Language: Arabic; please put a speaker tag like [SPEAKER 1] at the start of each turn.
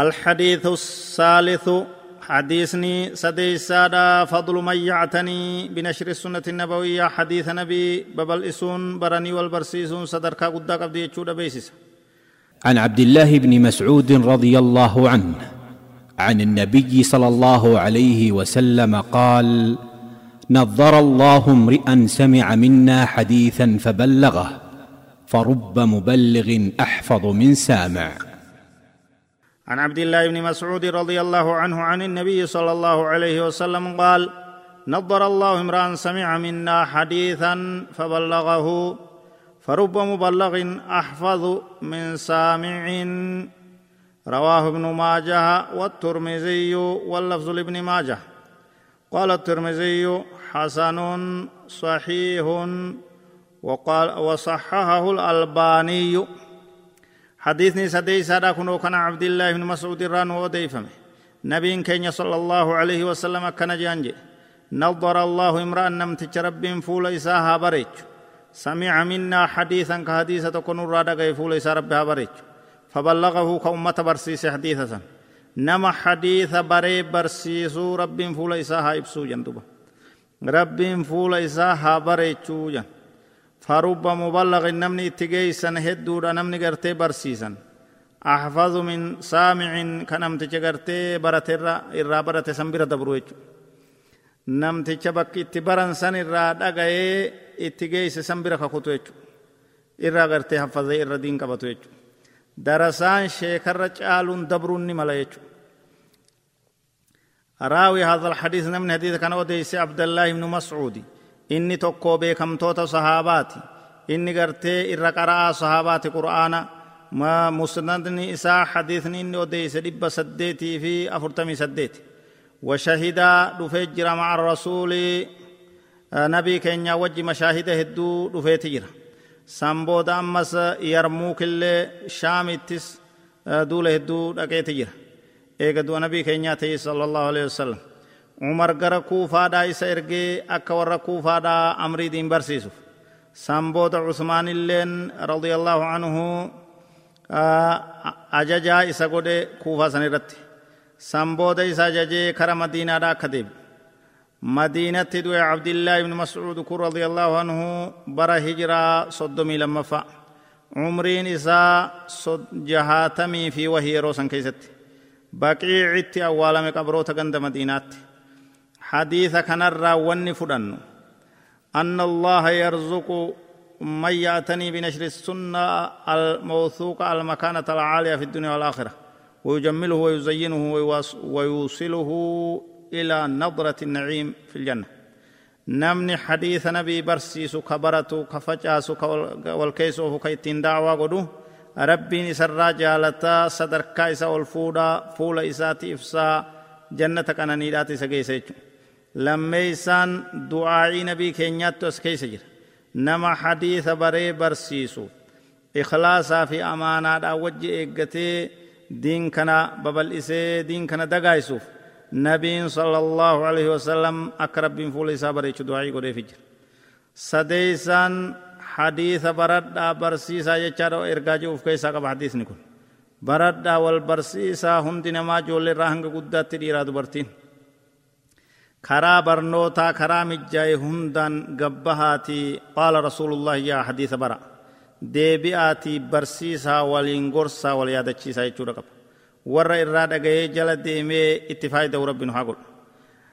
[SPEAKER 1] الحديث الثالث حديثني سدي سادا فضل من يعتني بنشر السنة النبوية حديث نبي ببل إسون برني والبرسيسون صدركا قد قبدي يتشود بيسس
[SPEAKER 2] عن عبد الله بن مسعود رضي الله عنه عن النبي صلى الله عليه وسلم قال نظر الله امرئا سمع منا حديثا فبلغه فرب مبلغ أحفظ من سامع.
[SPEAKER 1] عن عبد الله بن مسعود رضي الله عنه عن النبي صلى الله عليه وسلم قال نظر الله امرأ سمع منا حديثا فبلغه فرب مبلغ أحفظ من سامع. رواه ابن ماجه والترمذي واللفظ لابن ماجه. قال الترمذي حسن صحيح وقال وصححه الألباني. حديثني سدي سادا كنو كان عبد الله بن مسعود ران وديفم نبي كين صلى الله عليه وسلم كان جانجي. نظر الله امرأ نمت رب فول إساها بريج سمع منا حديثا كحديثة كن رادا فول إسا ربها بريج فبلغه كأمة برسيس حديثة نما حديث بري برسيسو رب فول إساها إبسو جندوبا رب فول إساها بريچو جن فرب مبلغ نمني اتجيسا هدودا نمني قرتي برسيسا أحفظ من سامع كنمتج قرتي برتر إرى برت سنبرة دبرويج نمتج بك اتبرن سن إرى دقائي اتجيس سنبرة كخطو إرى قرتي حفظ إرى دين قبطو درسان شيكر رجالون دبرون ملا راوي هذا الحديث من حديث كان وديس عبد الله بن مسعود inni tokko beekamtoota sahaabaati inni gartee irra qara'aa sahaabaati qur'aana hadiisni inni odeeyse dhibba saddeetii fi afurtamii saddeeti washahidaa dhufee jira maca rasuuli nabii keenya wajji mashaahida hedduu dhufeeti jira san booda ammas yarmuukillee shaamittis duula hedduu dhaqeeti jira eega du'a nabii keenyaa ta'e sala allahu alehi wasalam umar gara kuufaadhaa isa ergee akka warra kuufaadhaa amriidiin barsiisuuf san booda usmaanilleen radiallahu anhu ajajaa isa godhe kuufaa san irratti san booda isa ajajee kara madiinaadhaa akka deebi madiinatti du'e cabdillaahi ibni mascuud kun radiallahu anhu bara hijiraa soddomii lammaffaa umriin isaa jahaatamii fi wahii yeroo san keessatti baqiicitti awwaalame qabroota ganda madiinaatti حديث كان وني فدن أن الله يرزق من يأتني بنشر السنة الموثوقة المكانة العالية في الدنيا والآخرة. ويجمله ويزينه ويوصله إلى نظرة النعيم في الجنة. نمني حديث نبي برسيس كبرت كفجاس والكيسوف كيتين دعوة قدو. ربي نسر جالتا صدر كايسا والفودا فول إساتي إفسا جنة كان سجيسيتشو lammeeysaan du'aa'ii nabii keenyaattu as keeysa jira nama hadiisa baree barsiisu ikhlaasaa fi amaanaadhaan wajji eeggatee diin kana babal'isee diin kana dagaaysuuf nabiin sala allahu alaihi wasalam akka rabbiin fuula isaa bareechu du'aa'ii godheefi jira sadeeysaan hadiisa baradhaa barsiisaa jechaadha ergaa jiruuf keessaa qaba hadiisni kun baradhaa wal barsiisaa hundi namaa ijoollee irraa hanga guddaatti dhiiraa dubartiin karaa barnootaa karaa mijjaa'e hundaan gabbahaatii qaala rasuulullahi yaa hadiisa bara deebi'aatii barsiisaa waliin gorsaa wal yaadachiisaa jechuudha qaba warra irraa dhagayee jala deemee itti faayida'u rabbi nu haa godhu